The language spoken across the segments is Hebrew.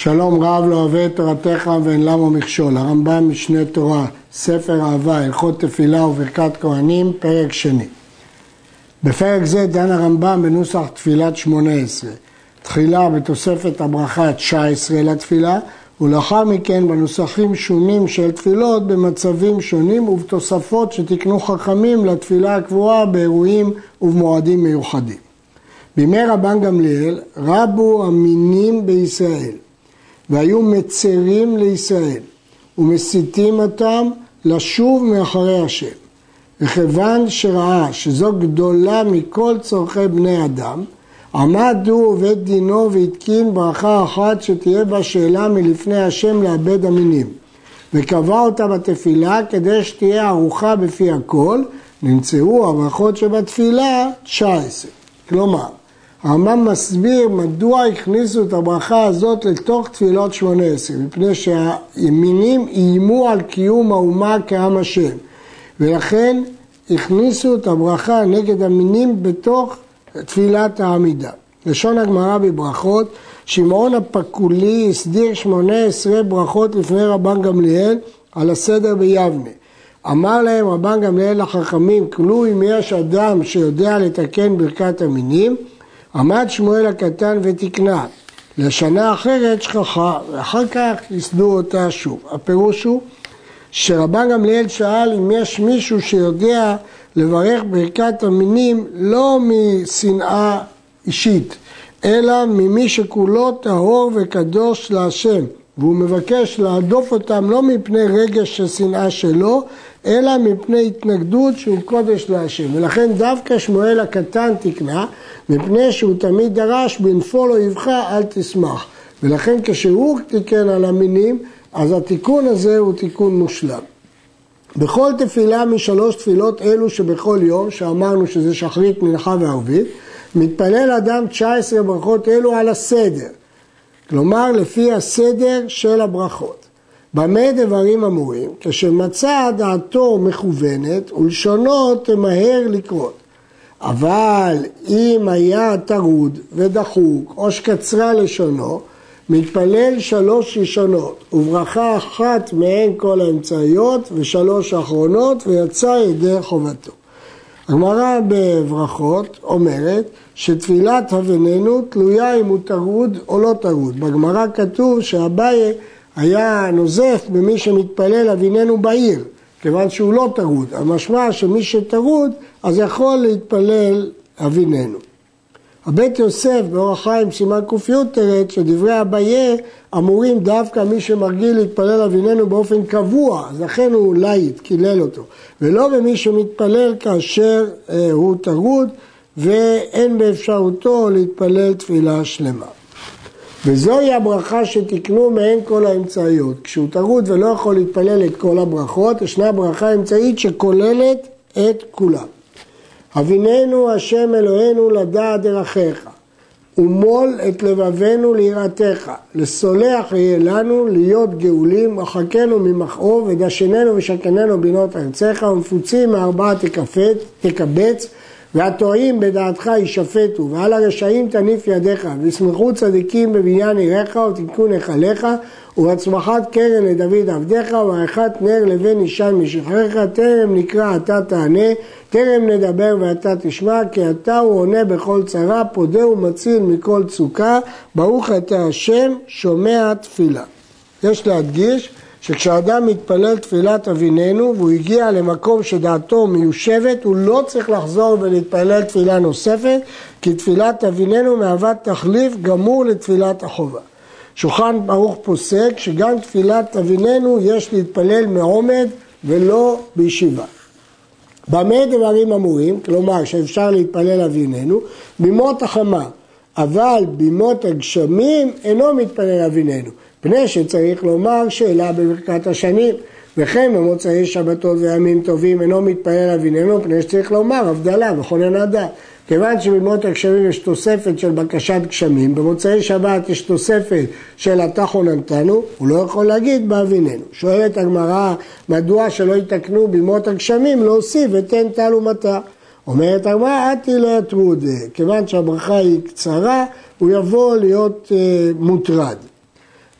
שלום רב לא אוהב את תורתך ואין למה מכשול. הרמב"ם משנה תורה, ספר אהבה, הלכות תפילה וברכת כהנים, פרק שני. בפרק זה דן הרמב"ם בנוסח תפילת שמונה עשרה. תחילה בתוספת הברכה 19 לתפילה, ולאחר מכן בנוסחים שונים של תפילות במצבים שונים ובתוספות שתיקנו חכמים לתפילה הקבועה באירועים ובמועדים מיוחדים. בימי רבן גמליאל רבו המינים בישראל. והיו מצרים לישראל ומסיתים אותם לשוב מאחרי השם. וכיוון שראה שזו גדולה מכל צורכי בני אדם, עמד הוא ובית דינו והתקין ברכה אחת שתהיה בה שאלה מלפני השם לאבד המינים. וקבע אותה בתפילה כדי שתהיה ערוכה בפי הכל, נמצאו הברכות שבתפילה 19. כלומר, הרמב"ם מסביר מדוע הכניסו את הברכה הזאת לתוך תפילות שמונה עשרה, מפני שהימינים איימו על קיום האומה כעם השם, ולכן הכניסו את הברכה נגד המינים בתוך תפילת העמידה. לשון הגמרא בברכות, שמעון הפקולי הסדיר שמונה עשרה ברכות לפני רבן גמליאל על הסדר ביבנה. אמר להם רבן גמליאל לחכמים, כלו אם יש אדם שיודע לתקן ברכת המינים, עמד שמואל הקטן ותקנה, לשנה אחרת שכחה, ואחר כך ייסדו אותה שוב. הפירוש הוא שרבן גמליאל שאל אם יש מישהו שיודע לברך ברכת המינים לא משנאה אישית, אלא ממי שכולו טהור וקדוש להשם, והוא מבקש להדוף אותם לא מפני רגש של שנאה שלו, אלא מפני התנגדות שהוא קודש להשם. ולכן דווקא שמואל הקטן תקנה, מפני שהוא תמיד דרש בנפול אויבך אל תשמח. ולכן כשהוא תיקן על המינים, אז התיקון הזה הוא תיקון מושלם. בכל תפילה משלוש תפילות אלו שבכל יום, שאמרנו שזה שחרית, מנחה וערבית, מתפלל אדם 19 ברכות אלו על הסדר. כלומר, לפי הסדר של הברכות. במה דברים אמורים? כשמצא דעתו מכוונת ולשונו תמהר לקרות. אבל אם היה טרוד ודחוק או שקצרה לשונו, מתפלל שלוש ראשונות וברכה אחת מהן כל האמצעיות ושלוש אחרונות ויצא ידי חובתו. הגמרא בברכות אומרת שתפילת הביננו תלויה אם הוא טרוד או לא טרוד. בגמרא כתוב שאביי היה נוזף במי שמתפלל הביננו בעיר, כיוון שהוא לא טרוד. המשמע שמי שטרוד אז יכול להתפלל הביננו. הבית יוסף באורח חיים סימן ק"י תירץ שדברי אביי אמורים דווקא מי שמרגיל להתפלל הביננו באופן קבוע, אז לכן הוא לייט, קילל אותו, ולא במי שמתפלל כאשר אה, הוא טרוד ואין באפשרותו להתפלל תפילה שלמה. וזוהי הברכה שתקנו מהן כל האמצעיות. כשהוא טרוד ולא יכול להתפלל את כל הברכות, ישנה ברכה אמצעית שכוללת את כולם. הביננו השם אלוהינו לדעת דרכיך, ומול את לבבינו ליראתך, לסולח יהיה לנו להיות גאולים, רחקנו ממכאוב, ודשננו ושכננו בינות ארצך, ומפוצים מארבעה תקבץ, והטועים בדעתך יישפטו, ועל הרשעים תניף ידיך, וישמחו צדיקים בבניין עיריך ותיקון היכליך, ובהצמחת קרן לדוד עבדיך, ועריכת נר לבן אישן משחרריך, טרם נקרא אתה תענה, טרם נדבר ואתה תשמע, כי אתה הוא עונה בכל צרה, פודה ומציל מכל צוקה, ברוך אתה השם, שומע תפילה. יש להדגיש שכשאדם מתפלל תפילת אביננו והוא הגיע למקום שדעתו מיושבת, הוא לא צריך לחזור ולהתפלל תפילה נוספת, כי תפילת אביננו מהווה תחליף גמור לתפילת החובה. שולחן ברוך פוסק שגם תפילת אביננו יש להתפלל מעומד ולא בישיבה. במה דברים אמורים? כלומר שאפשר להתפלל אביננו? בימות החמה, אבל בימות הגשמים אינו מתפלל אביננו. פני שצריך לומר שאלה בברכת השנים, וכן במוצאי שבתות וימים טובים אינו מתפלל אביננו, פני שצריך לומר הבדלה וכונן הדת. כיוון שבימות הגשמים יש תוספת של בקשת גשמים, במוצאי שבת יש תוספת של אתה חוננתנו, הוא לא יכול להגיד באביננו. שואלת הגמרא, מדוע שלא יתקנו בימות הגשמים להוסיף ותן טל ומטה. אומרת הגמרא, אתי לא יטרוד, כיוון שהברכה היא קצרה, הוא יבוא להיות uh, מוטרד.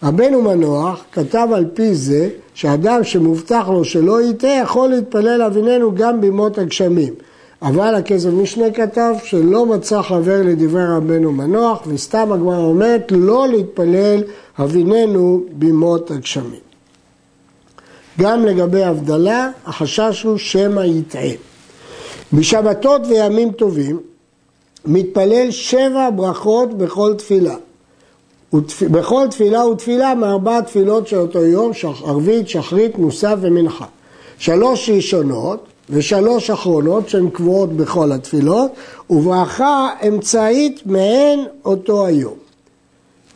רבנו מנוח כתב על פי זה שאדם שמובטח לו שלא יטעה יכול להתפלל אביננו גם בימות הגשמים. אבל הכסף משנה כתב שלא מצא חבר לדברי רבנו מנוח וסתם הגמרא אומרת לא להתפלל אביננו בימות הגשמים. גם לגבי הבדלה החשש הוא שמא יטעה. בשבתות וימים טובים מתפלל שבע ברכות בכל תפילה. בכל תפילה ותפילה מארבע תפילות של אותו יום, ערבית, שחרית, מוסף ומנחה. שלוש ראשונות ושלוש אחרונות שהן קבועות בכל התפילות, וברכה אמצעית מהן אותו היום.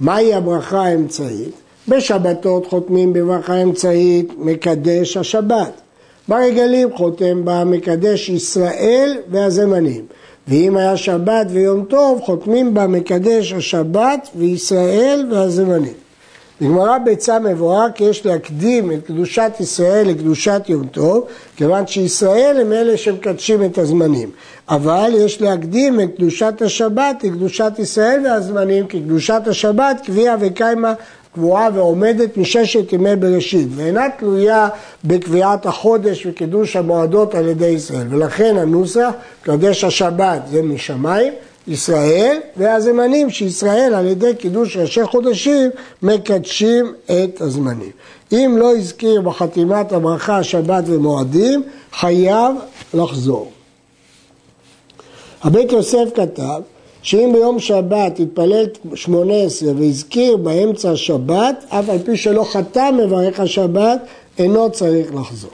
מהי הברכה האמצעית? בשבתות חותמים בברכה אמצעית מקדש השבת. ברגלים חותם בה מקדש ישראל והזמנים. ואם היה שבת ויום טוב, חותמים בה מקדש השבת וישראל והזמנים. בגמרא ביצה מבואר כי יש להקדים את קדושת ישראל לקדושת יום טוב, כיוון שישראל הם אלה שמקדשים את הזמנים. אבל יש להקדים את קדושת השבת לקדושת ישראל והזמנים, כי קדושת השבת קביעה וקיימה קבועה ועומדת מששת ימי בראשית, ואינה תלויה בקביעת החודש וקידוש המועדות על ידי ישראל. ולכן הנוסח, קדש השבת זה משמיים, ישראל, והזמנים שישראל על ידי קידוש ראשי חודשים מקדשים את הזמנים. אם לא הזכיר בחתימת הברכה שבת ומועדים, חייב לחזור. הבית יוסף כתב שאם ביום שבת התפלל שמונה עשרה והזכיר באמצע השבת, אף על פי שלא חתם מברך השבת, אינו צריך לחזור.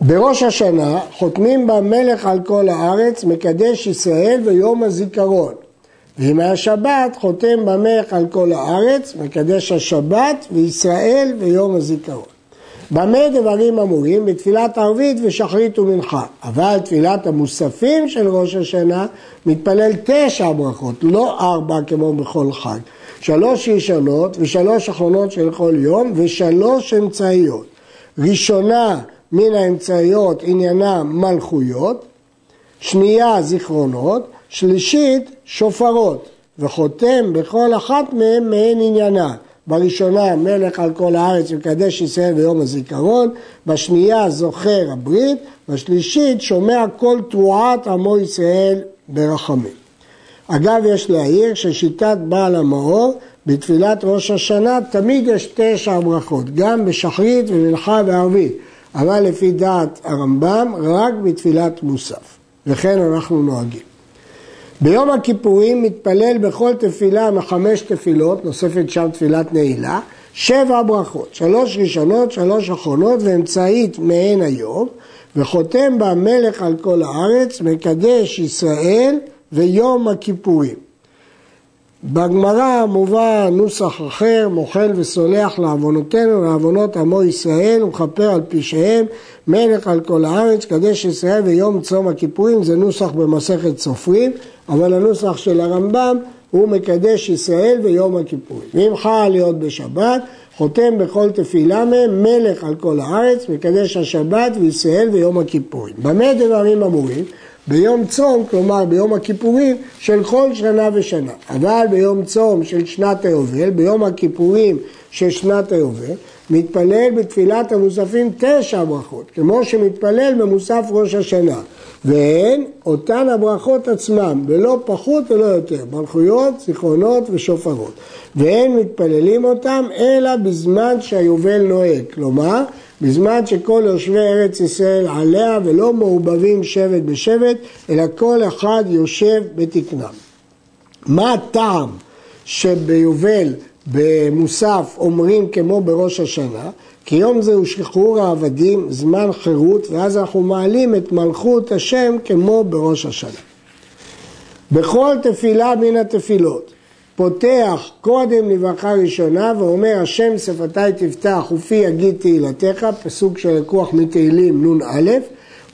בראש השנה חותמים במלך על כל הארץ, מקדש ישראל ויום הזיכרון. ואם היה שבת, חותם במלך על כל הארץ, מקדש השבת וישראל ויום הזיכרון. במה דברים אמורים? בתפילת ערבית ושחרית ומנחה. אבל תפילת המוספים של ראש השנה מתפלל תשע ברכות, לא ארבע כמו בכל חג. שלוש ראשונות ושלוש אחרונות של כל יום ושלוש אמצעיות. ראשונה מן האמצעיות עניינה מלכויות, שנייה זיכרונות, שלישית שופרות, וחותם בכל אחת מהן מעין עניינה. בראשונה מלך על כל הארץ מקדש ישראל ביום הזיכרון, בשנייה זוכר הברית, בשלישית שומע כל תרועת עמו ישראל ברחמים. אגב, יש להעיר ששיטת בעל המאור בתפילת ראש השנה תמיד יש תשע ברכות, גם בשחרית ומנחה וערבית, אבל לפי דעת הרמב"ם רק בתפילת מוסף, וכן אנחנו נוהגים. ביום הכיפורים מתפלל בכל תפילה מחמש תפילות, נוספת שם תפילת נעילה, שבע ברכות, שלוש ראשונות, שלוש אחרונות ואמצעית מעין היום, וחותם בה מלך על כל הארץ, מקדש ישראל ויום הכיפורים. בגמרא מובא נוסח אחר, מוחל וסולח לעוונותינו, לעוונות עמו ישראל, ומכפר על פשעיהם, מלך על כל הארץ, קדש ישראל ויום צום הכיפורים, זה נוסח במסכת סופרים, אבל הנוסח של הרמב"ם הוא מקדש ישראל ויום הכיפורים. ואם חל להיות בשבת, חותם בכל תפילה מהם, מלך על כל הארץ, מקדש השבת וישראל ויום הכיפורים. במה דברים אמורים? ביום צום, כלומר ביום הכיפורים של כל שנה ושנה. אבל ביום צום של שנת היובל, ביום הכיפורים של שנת היובל, מתפלל בתפילת המוספים תשע ברכות, כמו שמתפלל במוסף ראש השנה. והן אותן הברכות עצמן, ולא פחות ולא יותר, מלכויות, זיכרונות ושופרות. ואין מתפללים אותם אלא בזמן שהיובל נוהג, כלומר בזמן שכל יושבי ארץ ישראל עליה ולא מעובבים שבט בשבט, אלא כל אחד יושב בתקנם. מה הטעם שביובל במוסף אומרים כמו בראש השנה? כי יום זה הוא שחרור העבדים, זמן חירות, ואז אנחנו מעלים את מלכות השם כמו בראש השנה. בכל תפילה מן התפילות פותח קודם לברכה ראשונה ואומר השם שפתיי תפתח ופי יגיד תהילתך, פסוק של לקוח מתהילים נ"א,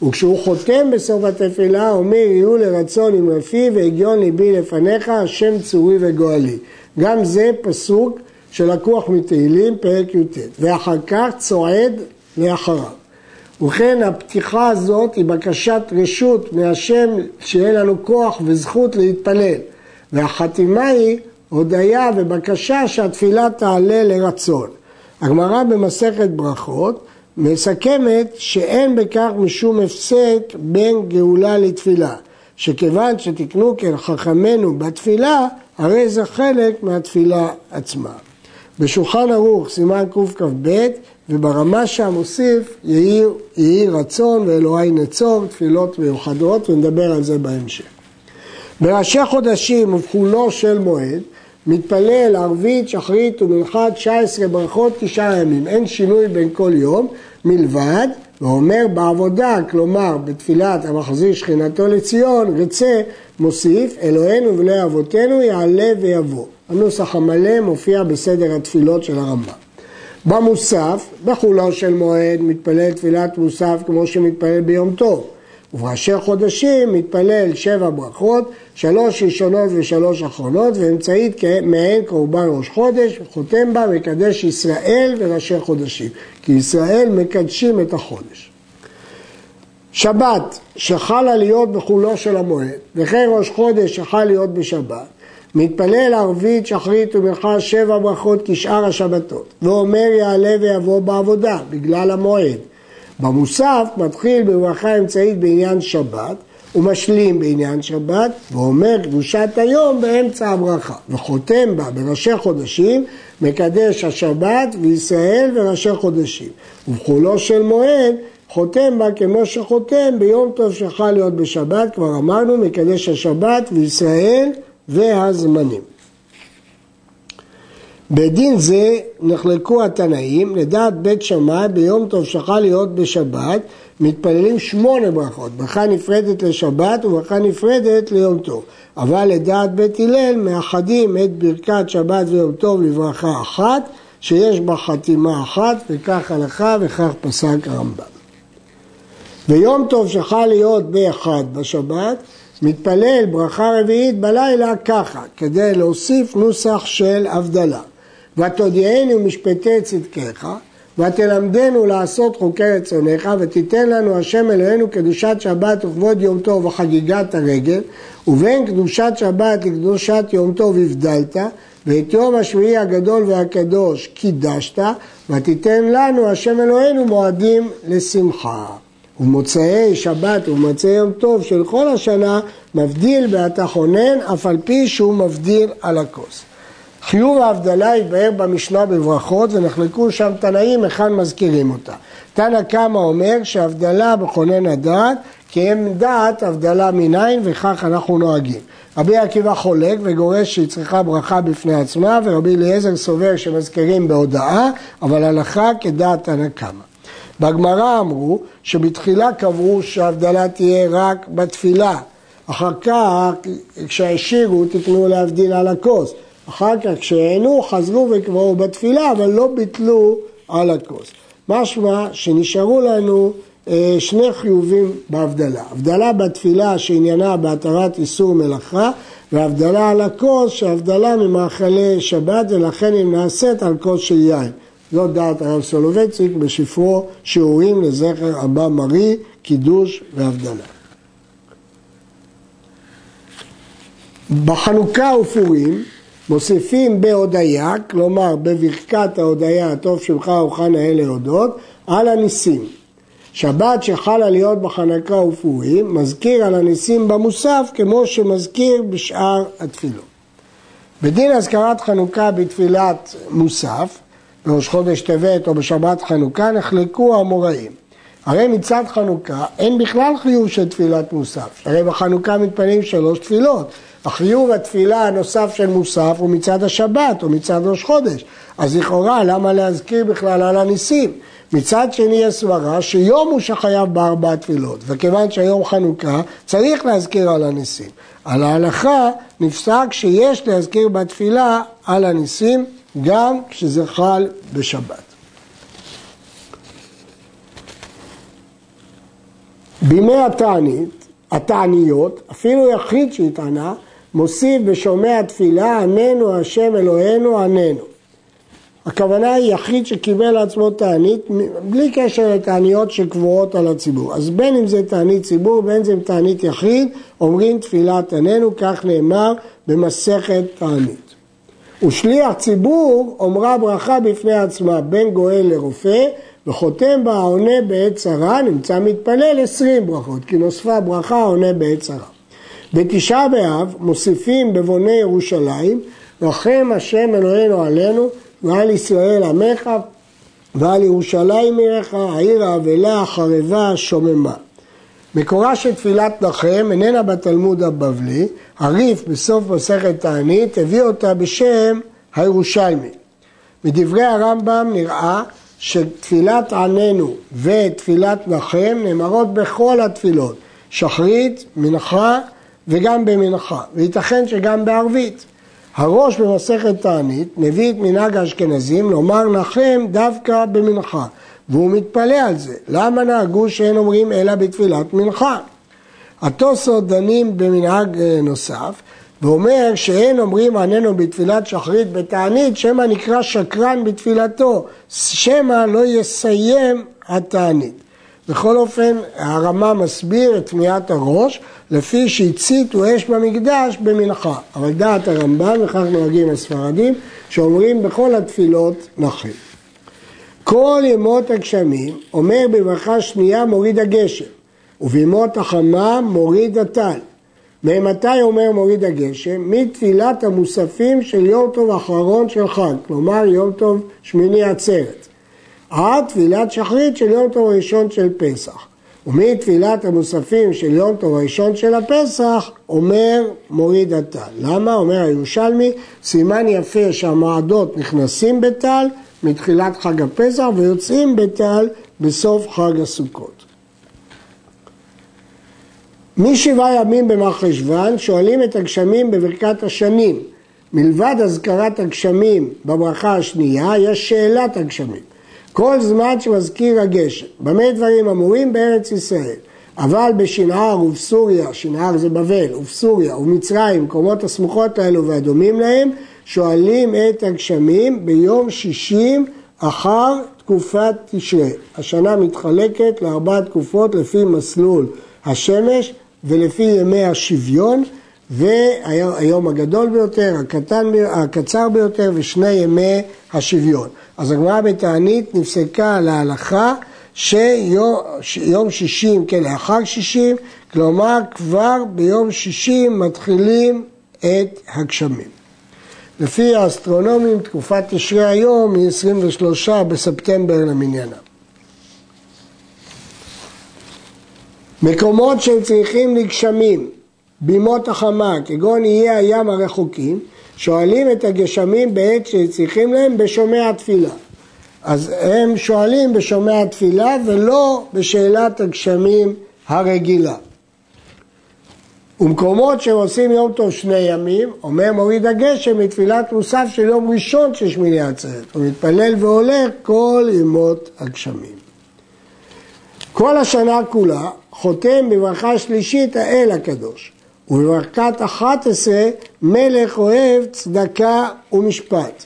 וכשהוא חותם בסוף התפילה אומר יהיו לרצון עם רפי והגיון ליבי לפניך השם צורי וגואלי. גם זה פסוק שלקוח מתהילים פרק י"ט, ואחר כך צועד לאחריו. ובכן הפתיחה הזאת היא בקשת רשות מהשם שיהיה לנו כוח וזכות להתפלל והחתימה היא הודיה ובקשה שהתפילה תעלה לרצון. הגמרא במסכת ברכות מסכמת שאין בכך משום הפסק בין גאולה לתפילה, שכיוון שתקנו כחכמינו בתפילה, הרי זה חלק מהתפילה עצמה. בשולחן ערוך סימן קכ"ב וברמה שם מוסיף יהי רצון ואלוהי נצור, תפילות מיוחדות ונדבר על זה בהמשך. בראשי חודשים ובחולו של מועד מתפלל ערבית, שחרית ומנחת 19 ברכות תשעה ימים, אין שינוי בין כל יום מלבד, ואומר בעבודה, כלומר בתפילת המחזיר שכינתו לציון, רצה, מוסיף, אלוהינו ולא אבותינו יעלה ויבוא. הנוסח המלא מופיע בסדר התפילות של הרמב"ם. במוסף, בחולו של מועד, מתפלל תפילת מוסף כמו שמתפלל ביום טוב. ובראשי חודשים מתפלל שבע ברכות, שלוש ראשונות ושלוש אחרונות, ואמצעית מעין קורבן ראש חודש, חותם בה מקדש ישראל וראשי חודשים, כי ישראל מקדשים את החודש. שבת שחלה להיות בחולו של המועד, וכן ראש חודש שחל להיות בשבת, מתפלל ערבית, שחרית ומנחה שבע ברכות כשאר השבתות, ואומר יעלה ויבוא בעבודה, בגלל המועד. במוסף מתחיל בברכה אמצעית בעניין שבת, ומשלים בעניין שבת, ואומר קדושת היום באמצע הברכה, וחותם בה בראשי חודשים, מקדש השבת וישראל וראשי חודשים. ובחולו של מועד חותם בה כמו שחותם ביום טוב שחל להיות בשבת, כבר אמרנו, מקדש השבת וישראל והזמנים. בדין זה נחלקו התנאים, לדעת בית שמאי ביום טוב שחל להיות בשבת, מתפללים שמונה ברכות, ברכה נפרדת לשבת וברכה נפרדת ליום טוב. אבל לדעת בית הלל מאחדים את ברכת שבת ויום טוב לברכה אחת, שיש בה חתימה אחת, וכך הלכה וכך פסק הרמב"ם. ביום טוב שחל להיות באחד בשבת, מתפלל ברכה רביעית בלילה ככה, כדי להוסיף נוסח של הבדלה. ותודיענו משפטי צדקיך, ותלמדנו לעשות חוקי רצונך, ותיתן לנו השם אלוהינו קדושת שבת וכבוד יום טוב וחגיגת הרגל, ובין קדושת שבת לקדושת יום טוב הבדלת, ואת יום השביעי הגדול והקדוש קידשת, ותיתן לנו השם אלוהינו מועדים לשמחה. ומוצאי שבת ומוצאי יום טוב של כל השנה מבדיל באתה חונן, אף על פי שהוא מבדיל על הכוס. חיוב ההבדלה התבהר במשנה בברכות ונחלקו שם תנאים היכן מזכירים אותה. תנא קמא אומר שהבדלה בכונן הדעת כי הם דעת הבדלה מניין וכך אנחנו נוהגים. רבי עקיבא חולק וגורש שהיא צריכה ברכה בפני עצמה ורבי אליעזר סובר שמזכירים בהודאה אבל הלכה כדעת תנא קמא. בגמרא אמרו שבתחילה קבעו שההבדלה תהיה רק בתפילה, אחר כך כשהשאירו תקנו להבדיל על הכוס, אחר כך כשהענו חזרו וקבעו בתפילה אבל לא ביטלו על הכוס. משמע שנשארו לנו אה, שני חיובים בהבדלה. הבדלה בתפילה שעניינה בהתרת איסור מלאכה והבדלה על הכוס שהבדלה ממאכלי שבת ולכן היא נעשית על כוס של יין. זאת דעת הרב סולובייצ'יק בספרו שיעורים לזכר אבא מרי, קידוש והבדלה. בחנוכה ופורים מוסיפים בהודיה, כלומר בברכת ההודיה הטוב שמך אוכל נאה להודות, על הניסים. שבת שחלה להיות בחנוכה ופורים מזכיר על הניסים במוסף כמו שמזכיר בשאר התפילות. בדין הזכרת חנוכה בתפילת מוסף בראש חודש טבת או בשבת חנוכה נחלקו המוראים. הרי מצד חנוכה אין בכלל חיוב של תפילת מוסף, הרי בחנוכה מתפללים שלוש תפילות. החיוב התפילה הנוסף של מוסף הוא מצד השבת או מצד ראש חודש. אז לכאורה למה להזכיר בכלל על הניסים? מצד שני יש סברה שיום הוא שחייב בארבע תפילות, וכיוון שהיום חנוכה צריך להזכיר על הניסים. על ההלכה נפסק שיש להזכיר בתפילה על הניסים גם כשזה חל בשבת. בימי התענית, התעניות, אפילו יחיד שהתענה, מוסיף בשומע תפילה, עננו השם אלוהינו עננו. הכוונה היא יחיד שקיבל לעצמו תענית בלי קשר לתעניות שקבועות על הציבור. אז בין אם זה תענית ציבור, בין אם זה תענית יחיד, אומרים תפילת עננו, כך נאמר במסכת תענית. ושליח ציבור אומרה ברכה בפני עצמה בין גואל לרופא וחותם בה העונה בעת צרה נמצא מתפלל עשרים ברכות כי נוספה ברכה העונה בעת צרה. בתשעה באב מוסיפים בבוני ירושלים רחם השם אלוהינו עלינו ועל ישראל עמך ועל ירושלים עירך העיר האבלה החרבה שוממה. מקורה של תפילת נחם איננה בתלמוד הבבלי, הריף בסוף מסכת תענית הביא אותה בשם הירושלמי. מדברי הרמב"ם נראה שתפילת עננו ותפילת נחם נאמרות בכל התפילות, שחרית, מנחה וגם במנחה, וייתכן שגם בערבית. הראש במסכת תענית מביא את מנהג האשכנזים לומר נחם דווקא במנחה, והוא מתפלא על זה. למה נהגו שאין אומרים אלא בתפילת מנחה? התוספות דנים במנהג אה, נוסף, ואומר שאין אומרים עננו בתפילת שחרית בתענית, שמא נקרא שקרן בתפילתו, שמא לא יסיים התענית. בכל אופן, הרמה מסביר את תמיהת הראש, לפי שהציתו אש במקדש במנחה. אבל דעת הרמב"ם, וכך נוהגים הספרדים, שאומרים בכל התפילות נחים. כל ימות הגשמים, אומר בברכה שנייה מוריד הגשם, ובימות החמה מוריד הטל. ממתי אומר מוריד הגשם? מתפילת המוספים של יום טוב אחרון של חג, כלומר יום טוב שמיני עצרת, עד תפילת שחרית של יום טוב ראשון של פסח. ומתפילת המוספים של יום טוב ראשון של הפסח, אומר מוריד הטל. למה? אומר הירושלמי, סימן יפה שהמועדות נכנסים בטל מתחילת חג הפסח ויוצאים בטל בסוף חג הסוכות. משבעה ימים במחשוון שואלים את הגשמים בברכת השנים. מלבד אזכרת הגשמים בברכה השנייה, יש שאלת הגשמים. כל זמן שמזכיר הגשם. במה דברים אמורים? בארץ ישראל. אבל בשנער ובסוריה, שנער זה בבל, ובסוריה ובמצרים, מקומות הסמוכות האלו והדומים להם, שואלים את הגשמים ביום שישים אחר תקופת תשרה. השנה מתחלקת לארבע תקופות לפי מסלול השמש ולפי ימי השוויון והיום הגדול ביותר, הקטן, הקצר ביותר ושני ימי השוויון. אז הגמרא בתענית נפסקה על ההלכה שיום שישים כלאחר שישים, כלומר כבר ביום שישים מתחילים את הגשמים. לפי האסטרונומים תקופת תשרי היום היא 23 בספטמבר למניינם. מקומות שהם צריכים לגשמים, בימות החמה, כגון איי הים הרחוקים, שואלים את הגשמים בעת שצריכים להם בשומע התפילה. אז הם שואלים בשומע התפילה ולא בשאלת הגשמים הרגילה. ומקומות שהם עושים יום טוב שני ימים, אומר מוריד הגשם מתפילת מוסף של יום ראשון של שמיני עצרת. הוא מתפלל והולך כל ימות הגשמים. כל השנה כולה חותם בברכה שלישית האל הקדוש. ובברכת אחת עשרה מלך אוהב צדקה ומשפט.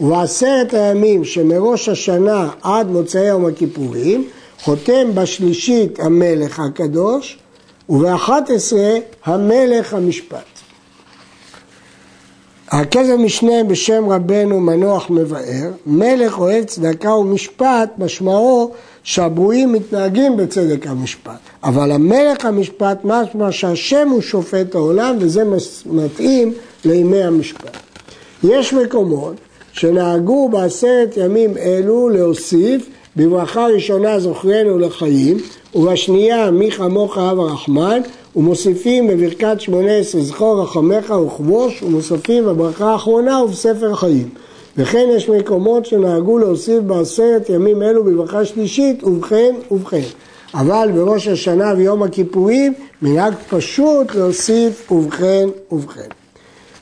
ובעשרת הימים שמראש השנה עד מוצאי יום הכיפורים חותם בשלישית המלך הקדוש ובאחת עשרה המלך המשפט. הכסף משנה בשם רבנו מנוח מבאר, מלך אוהב צדקה ומשפט, משמעו שהברואים מתנהגים בצדק המשפט. אבל המלך המשפט משמע שהשם הוא שופט העולם וזה מתאים לימי המשפט. יש מקומות שנהגו בעשרת ימים אלו להוסיף בברכה ראשונה זוכרנו לחיים ובשנייה מי כמוך אב הרחמן ומוסיפים בברכת שמונה עשרה זכור רחמך וכבוש ומוסיפים בברכה האחרונה ובספר חיים. וכן יש מקומות שנהגו להוסיף בעשרת ימים אלו בברכה שלישית ובכן ובכן. אבל בראש השנה ויום הכיפורים מנהג פשוט להוסיף ובכן ובכן.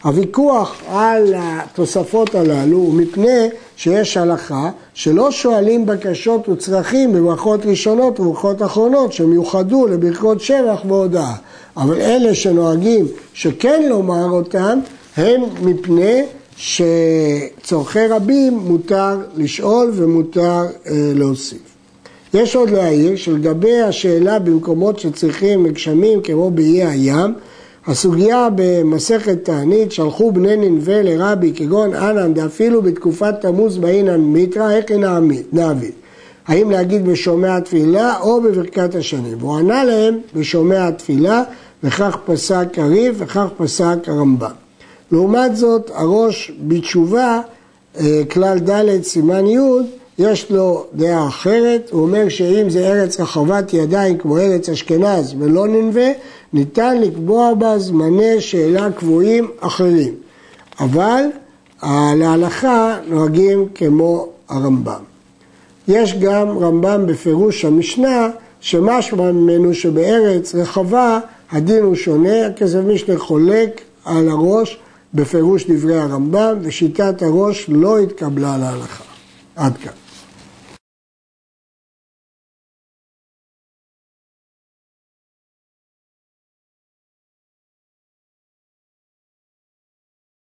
הוויכוח על התוספות הללו הוא מפני שיש הלכה שלא שואלים בקשות וצרכים בברכות ראשונות וברכות אחרונות שמיוחדו לברכות שבח והודאה. אבל אלה שנוהגים שכן לומר אותם הם מפני שצורכי רבים מותר לשאול ומותר אה, להוסיף. יש עוד להעיר שלגבי השאלה במקומות שצריכים גשמים כמו באיי הים, הסוגיה במסכת תענית, שלחו בני ננבה לרבי כגון אנן דאפילו בתקופת תמוז באינן מיתרא, איך נעביד? האם להגיד בשומע תפילה או בברכת השנים? והוא ענה להם בשומע תפילה, וכך פסק הריב וכך פסק הרמב"ם. לעומת זאת, הראש בתשובה, אה, כלל ד' סימן י', יש לו דעה אחרת, הוא אומר שאם זה ארץ רחבת ידיים כמו ארץ אשכנז ולא ננבה, ניתן לקבוע בה זמני שאלה קבועים אחרים. אבל להלכה נוהגים כמו הרמב"ם. יש גם רמב"ם בפירוש המשנה, שמשמע ממנו שבארץ רחבה הדין הוא שונה, הכסף משנה חולק על הראש בפירוש דברי הרמב"ם, ושיטת הראש לא התקבלה להלכה. עד כאן.